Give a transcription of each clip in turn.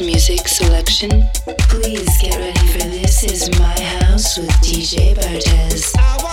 music selection? Please get ready for This Is My House with DJ Bartez.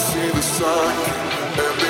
see the sun.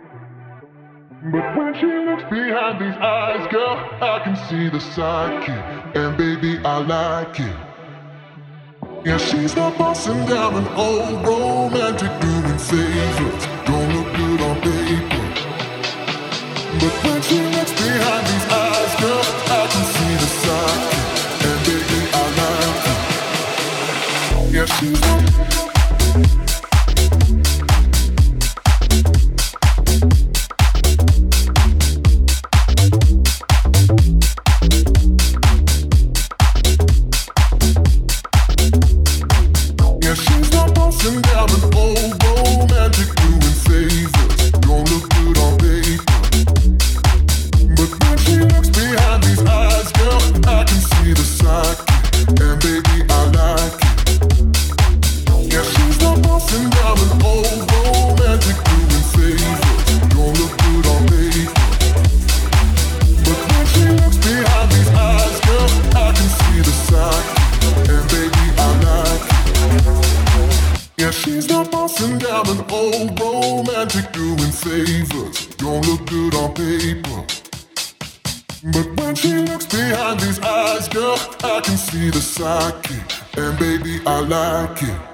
But when she looks behind these eyes, girl, I can see the sidekick. And baby, I like it. Yeah, she's not bossing down an old romantic doing favors. Don't look good on paper. But when she looks behind these eyes, girl, I can see the sign. And baby, I like it. Yeah, she's Yeah, she's not bossing down an old romantic doing favors. Don't look good on paper. But when she looks behind these eyes, girl, I can see the psyche. And baby, I like it.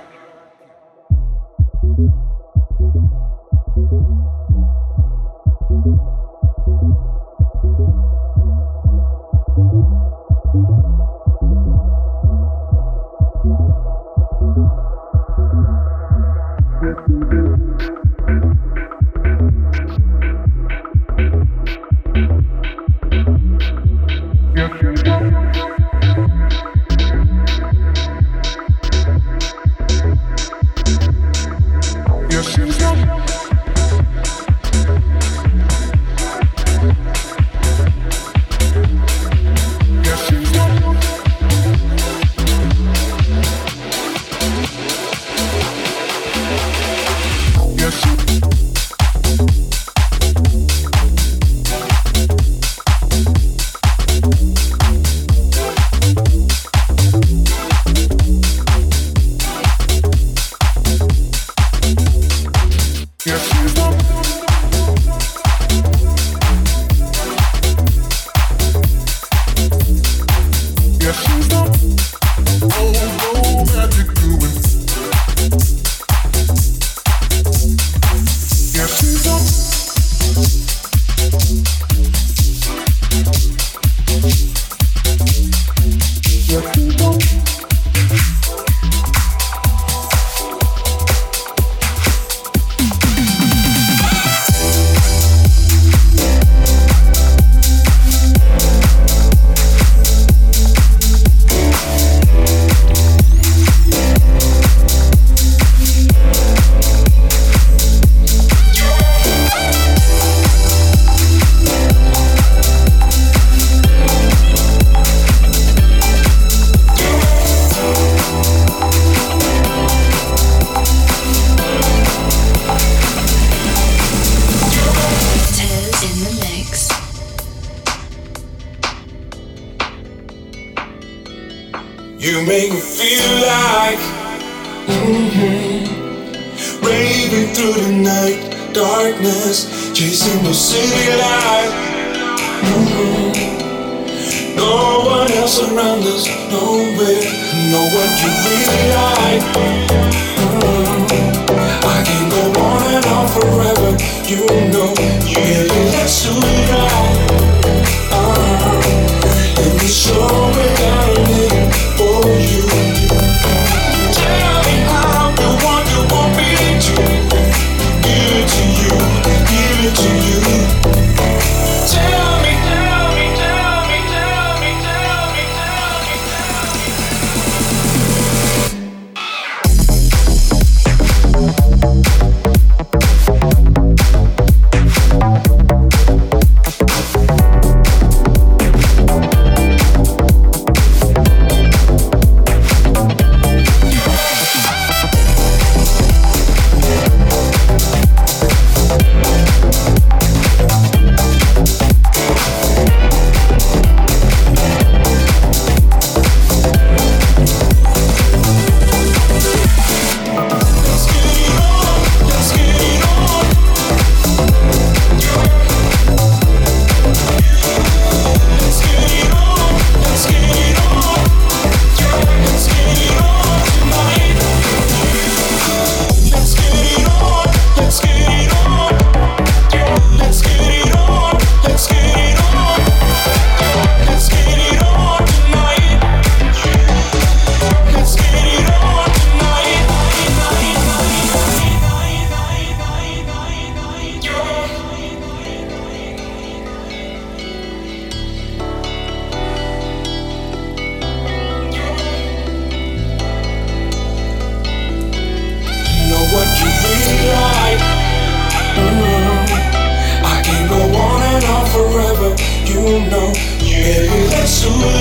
es un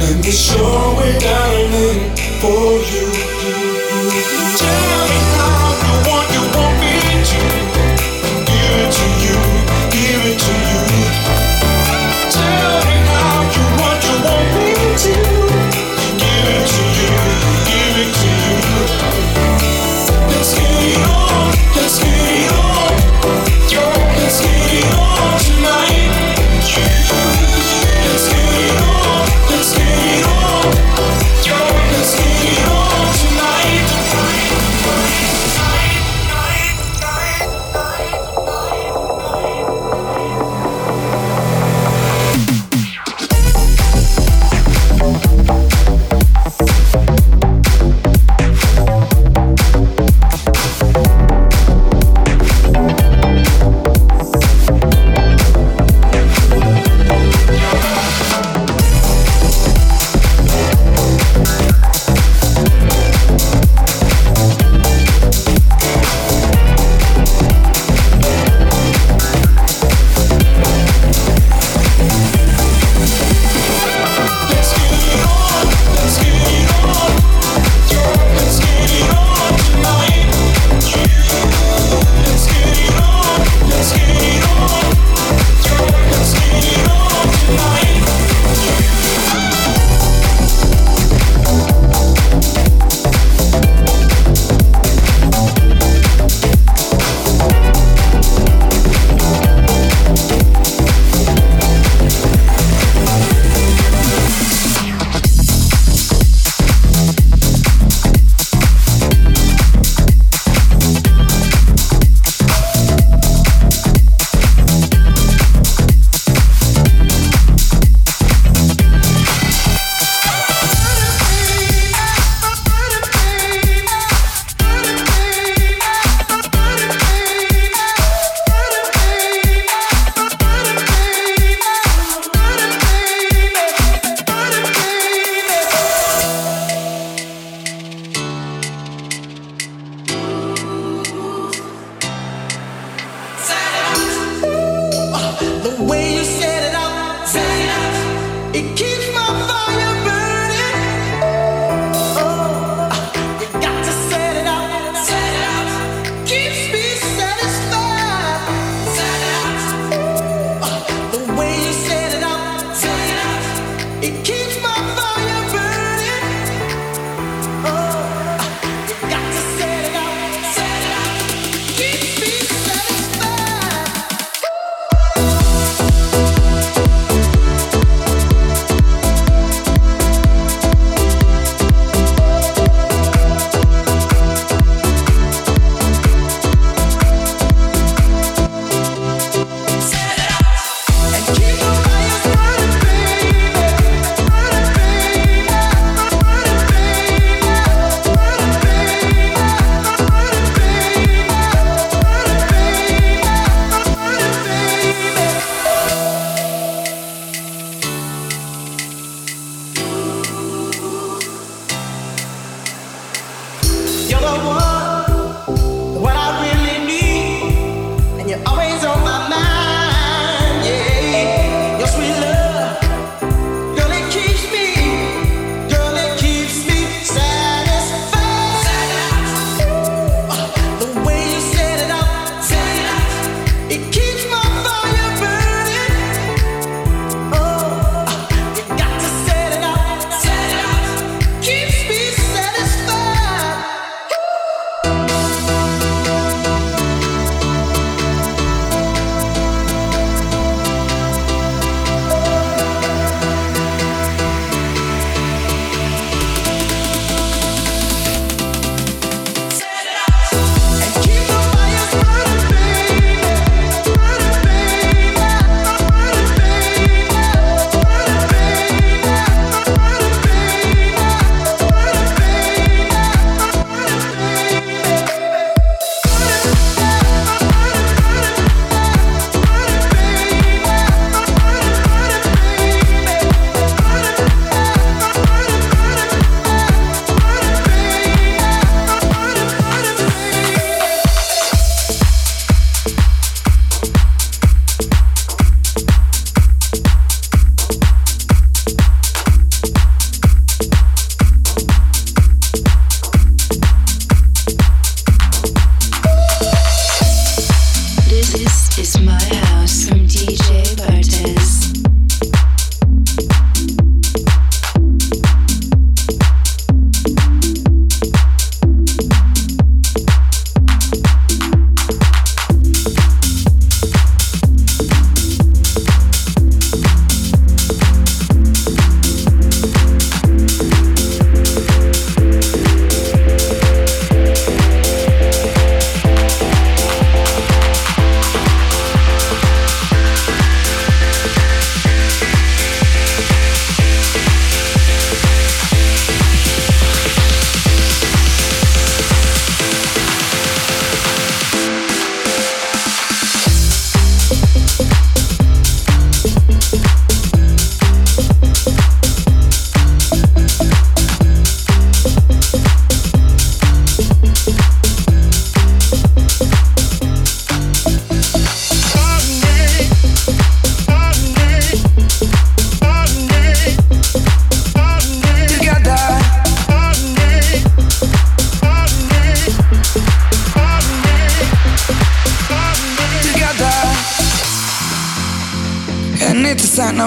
and the show we're name for you.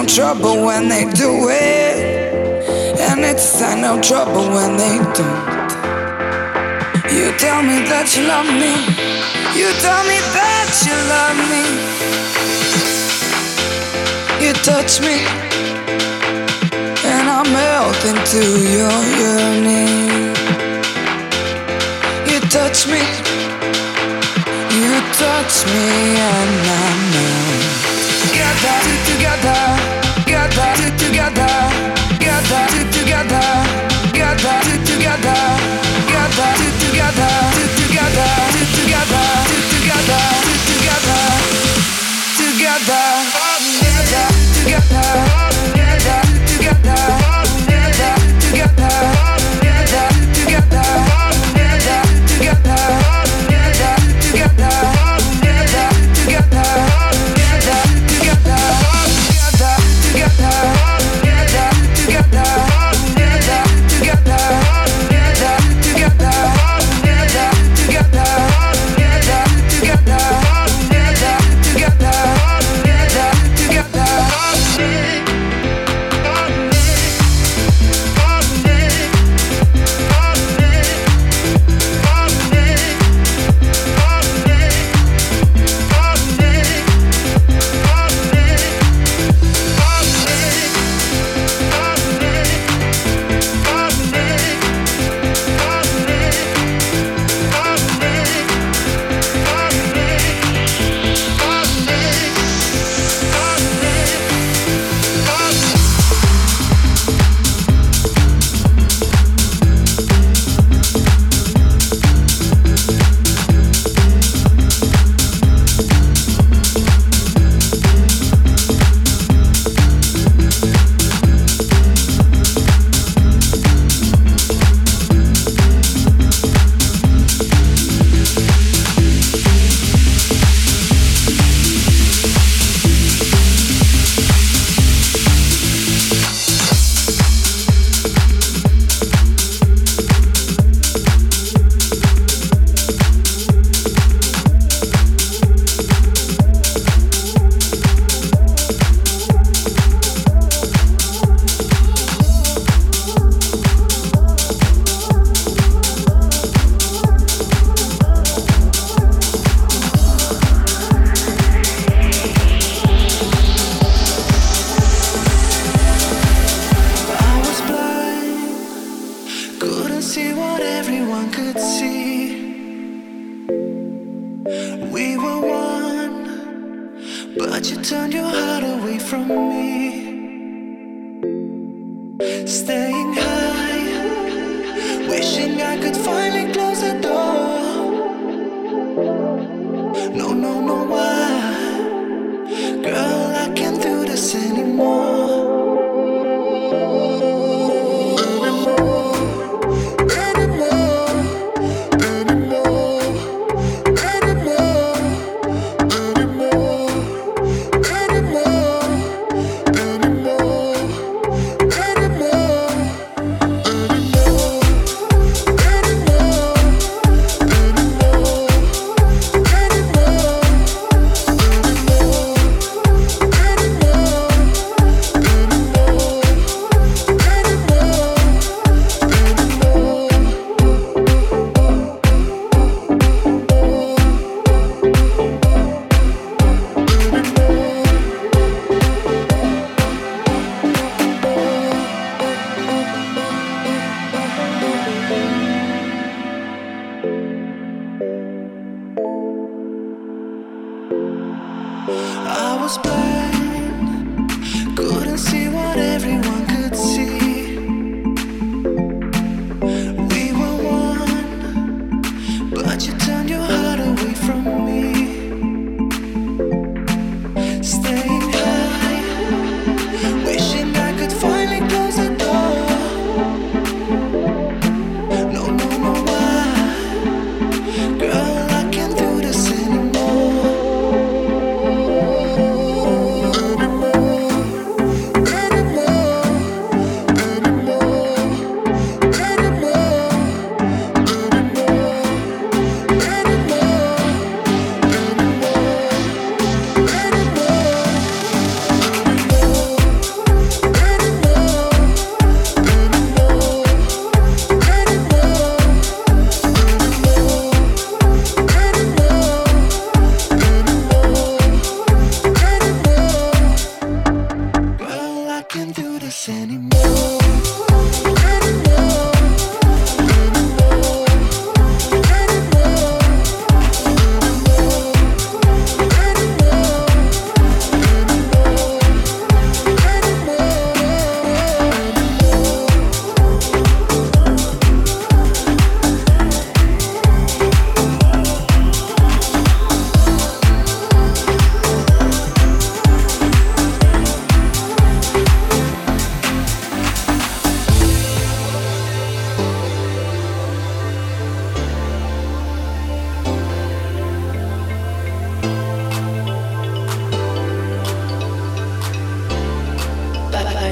Trouble when they do it. And it's sign of trouble when they don't. You tell me that you love me. You tell me that you love me. You touch me. And I melt into your yearning. You touch me. You touch me and I melt. Together, together, together, We were one, but you turned your heart away from me. Staying high, wishing I could finally close the door. No, no, no, why? Girl, I can't do this anymore.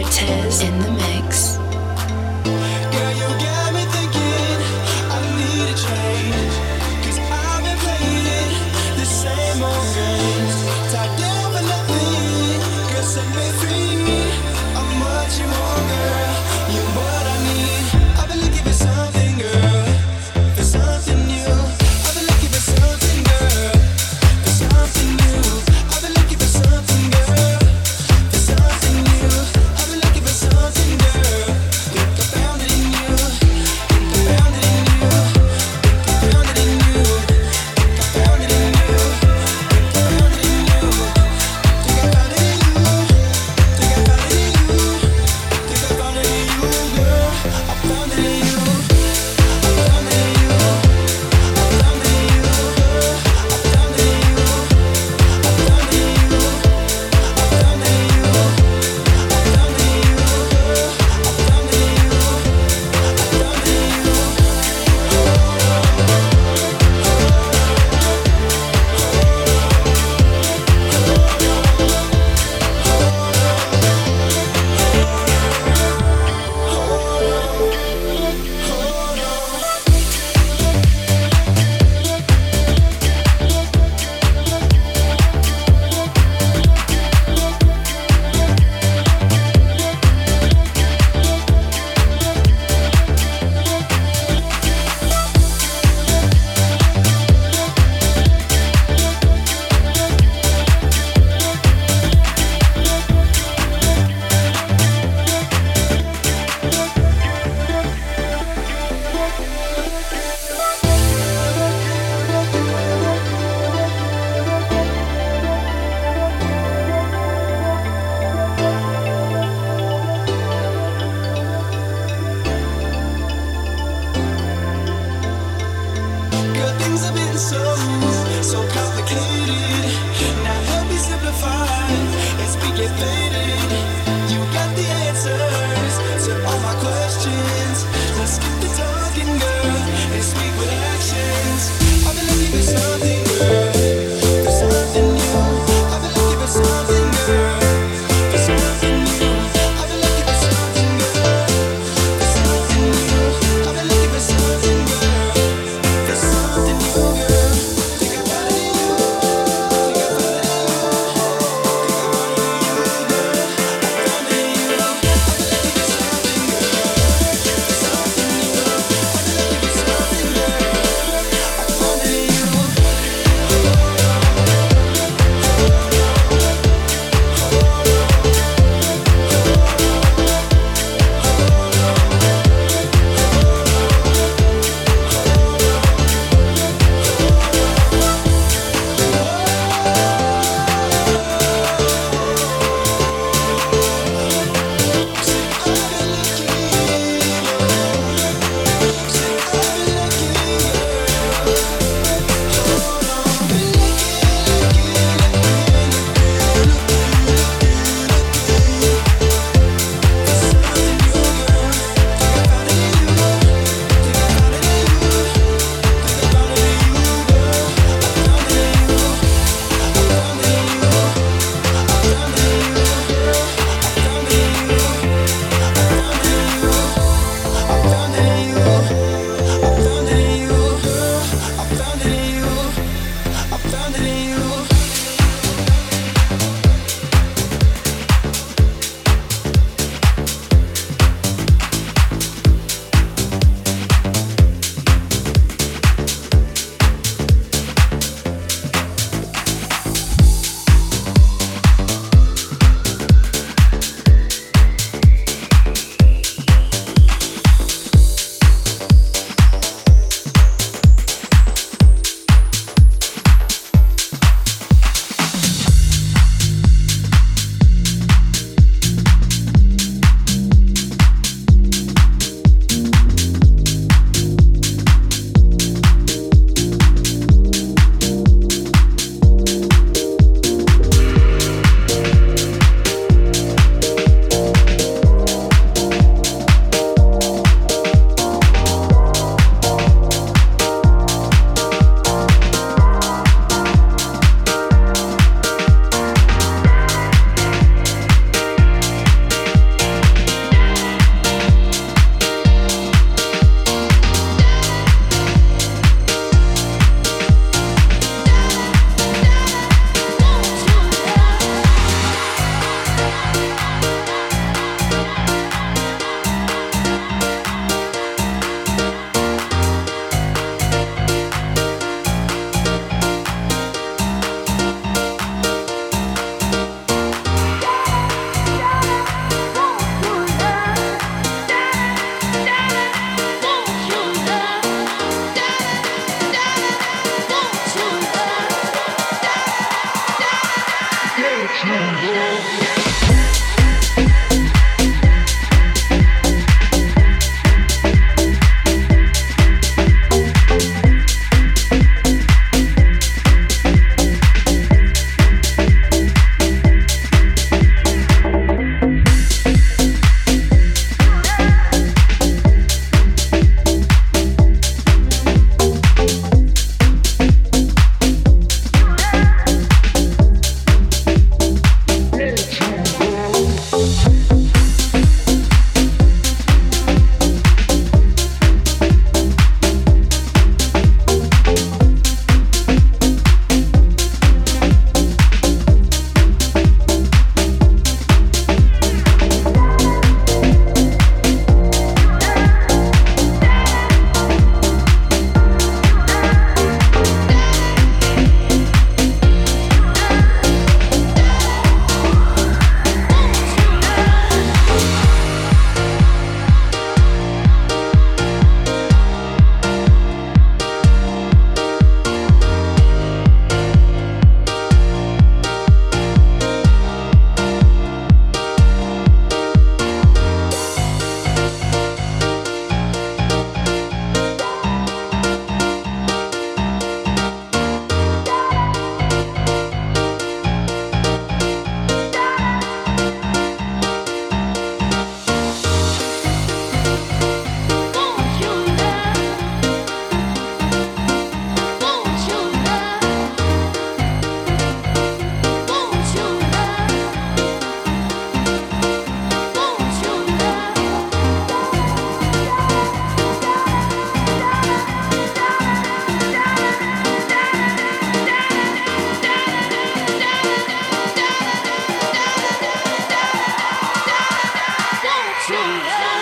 You to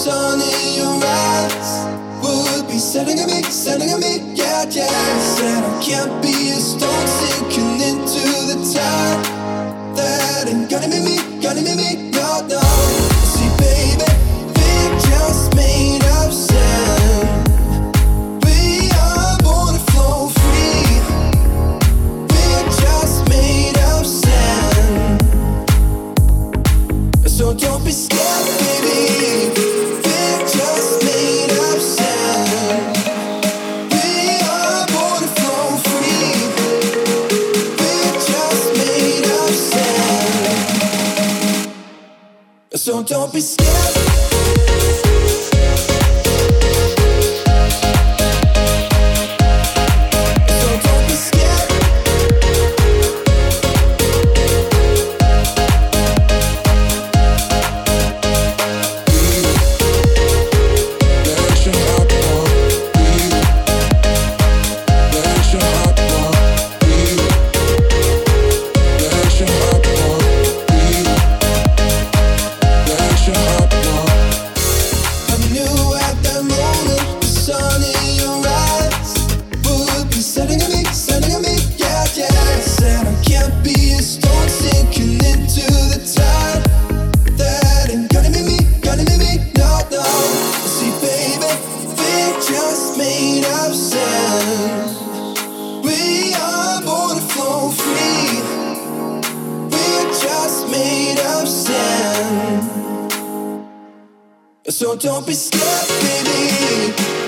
sun in your eyes would be setting at me, setting at me, yeah, yeah. Said I can't be a stone sinker. don't be scared. We are born to flow free. We're just made of sand. So don't be scared, baby.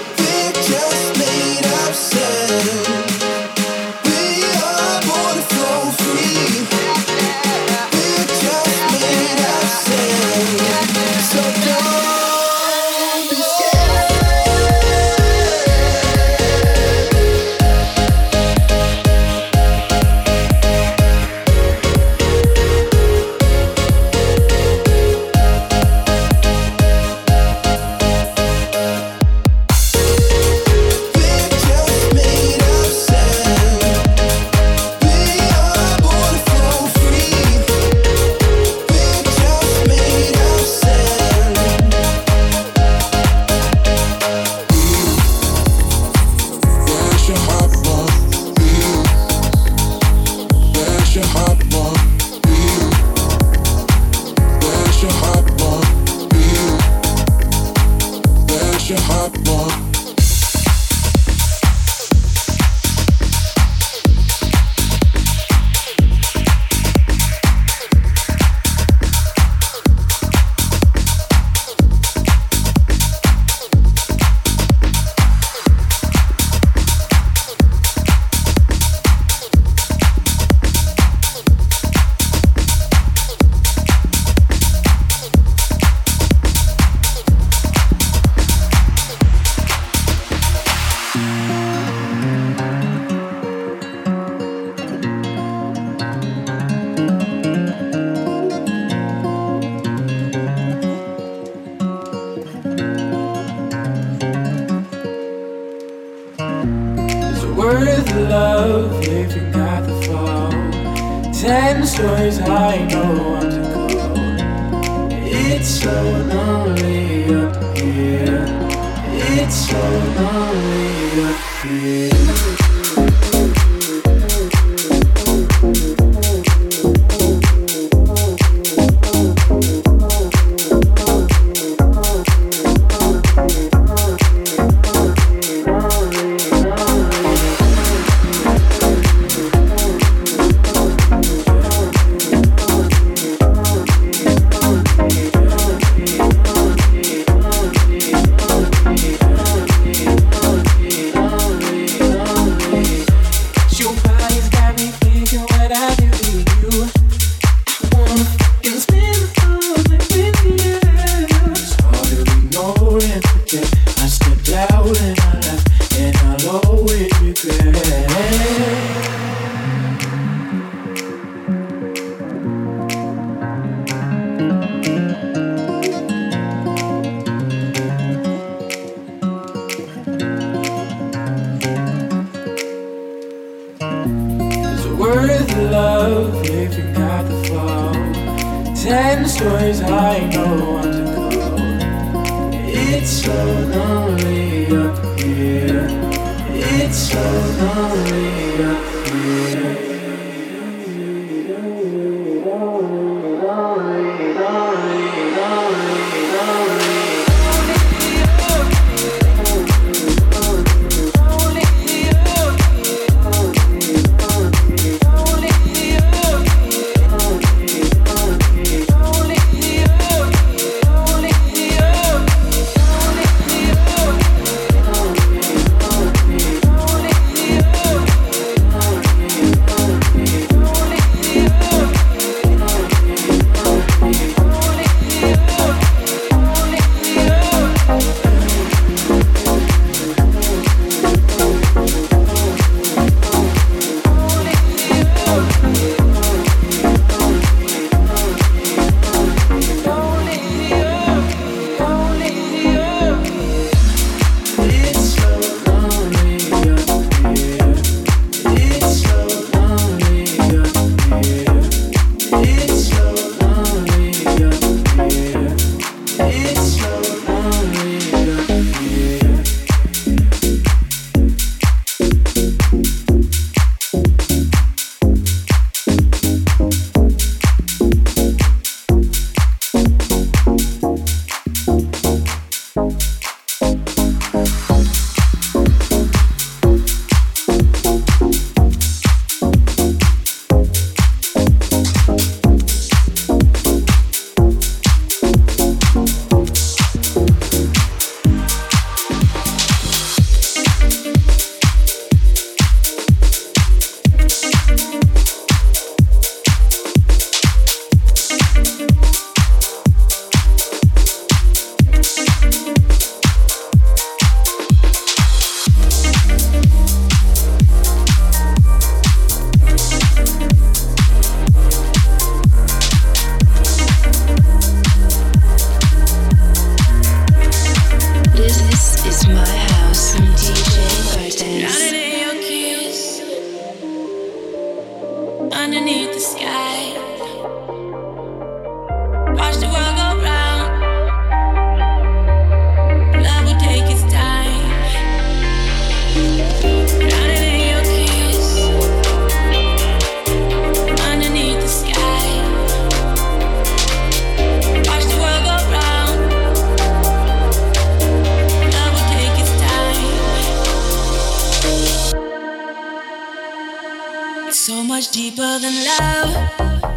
much deeper than love.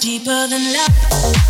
Deeper than love.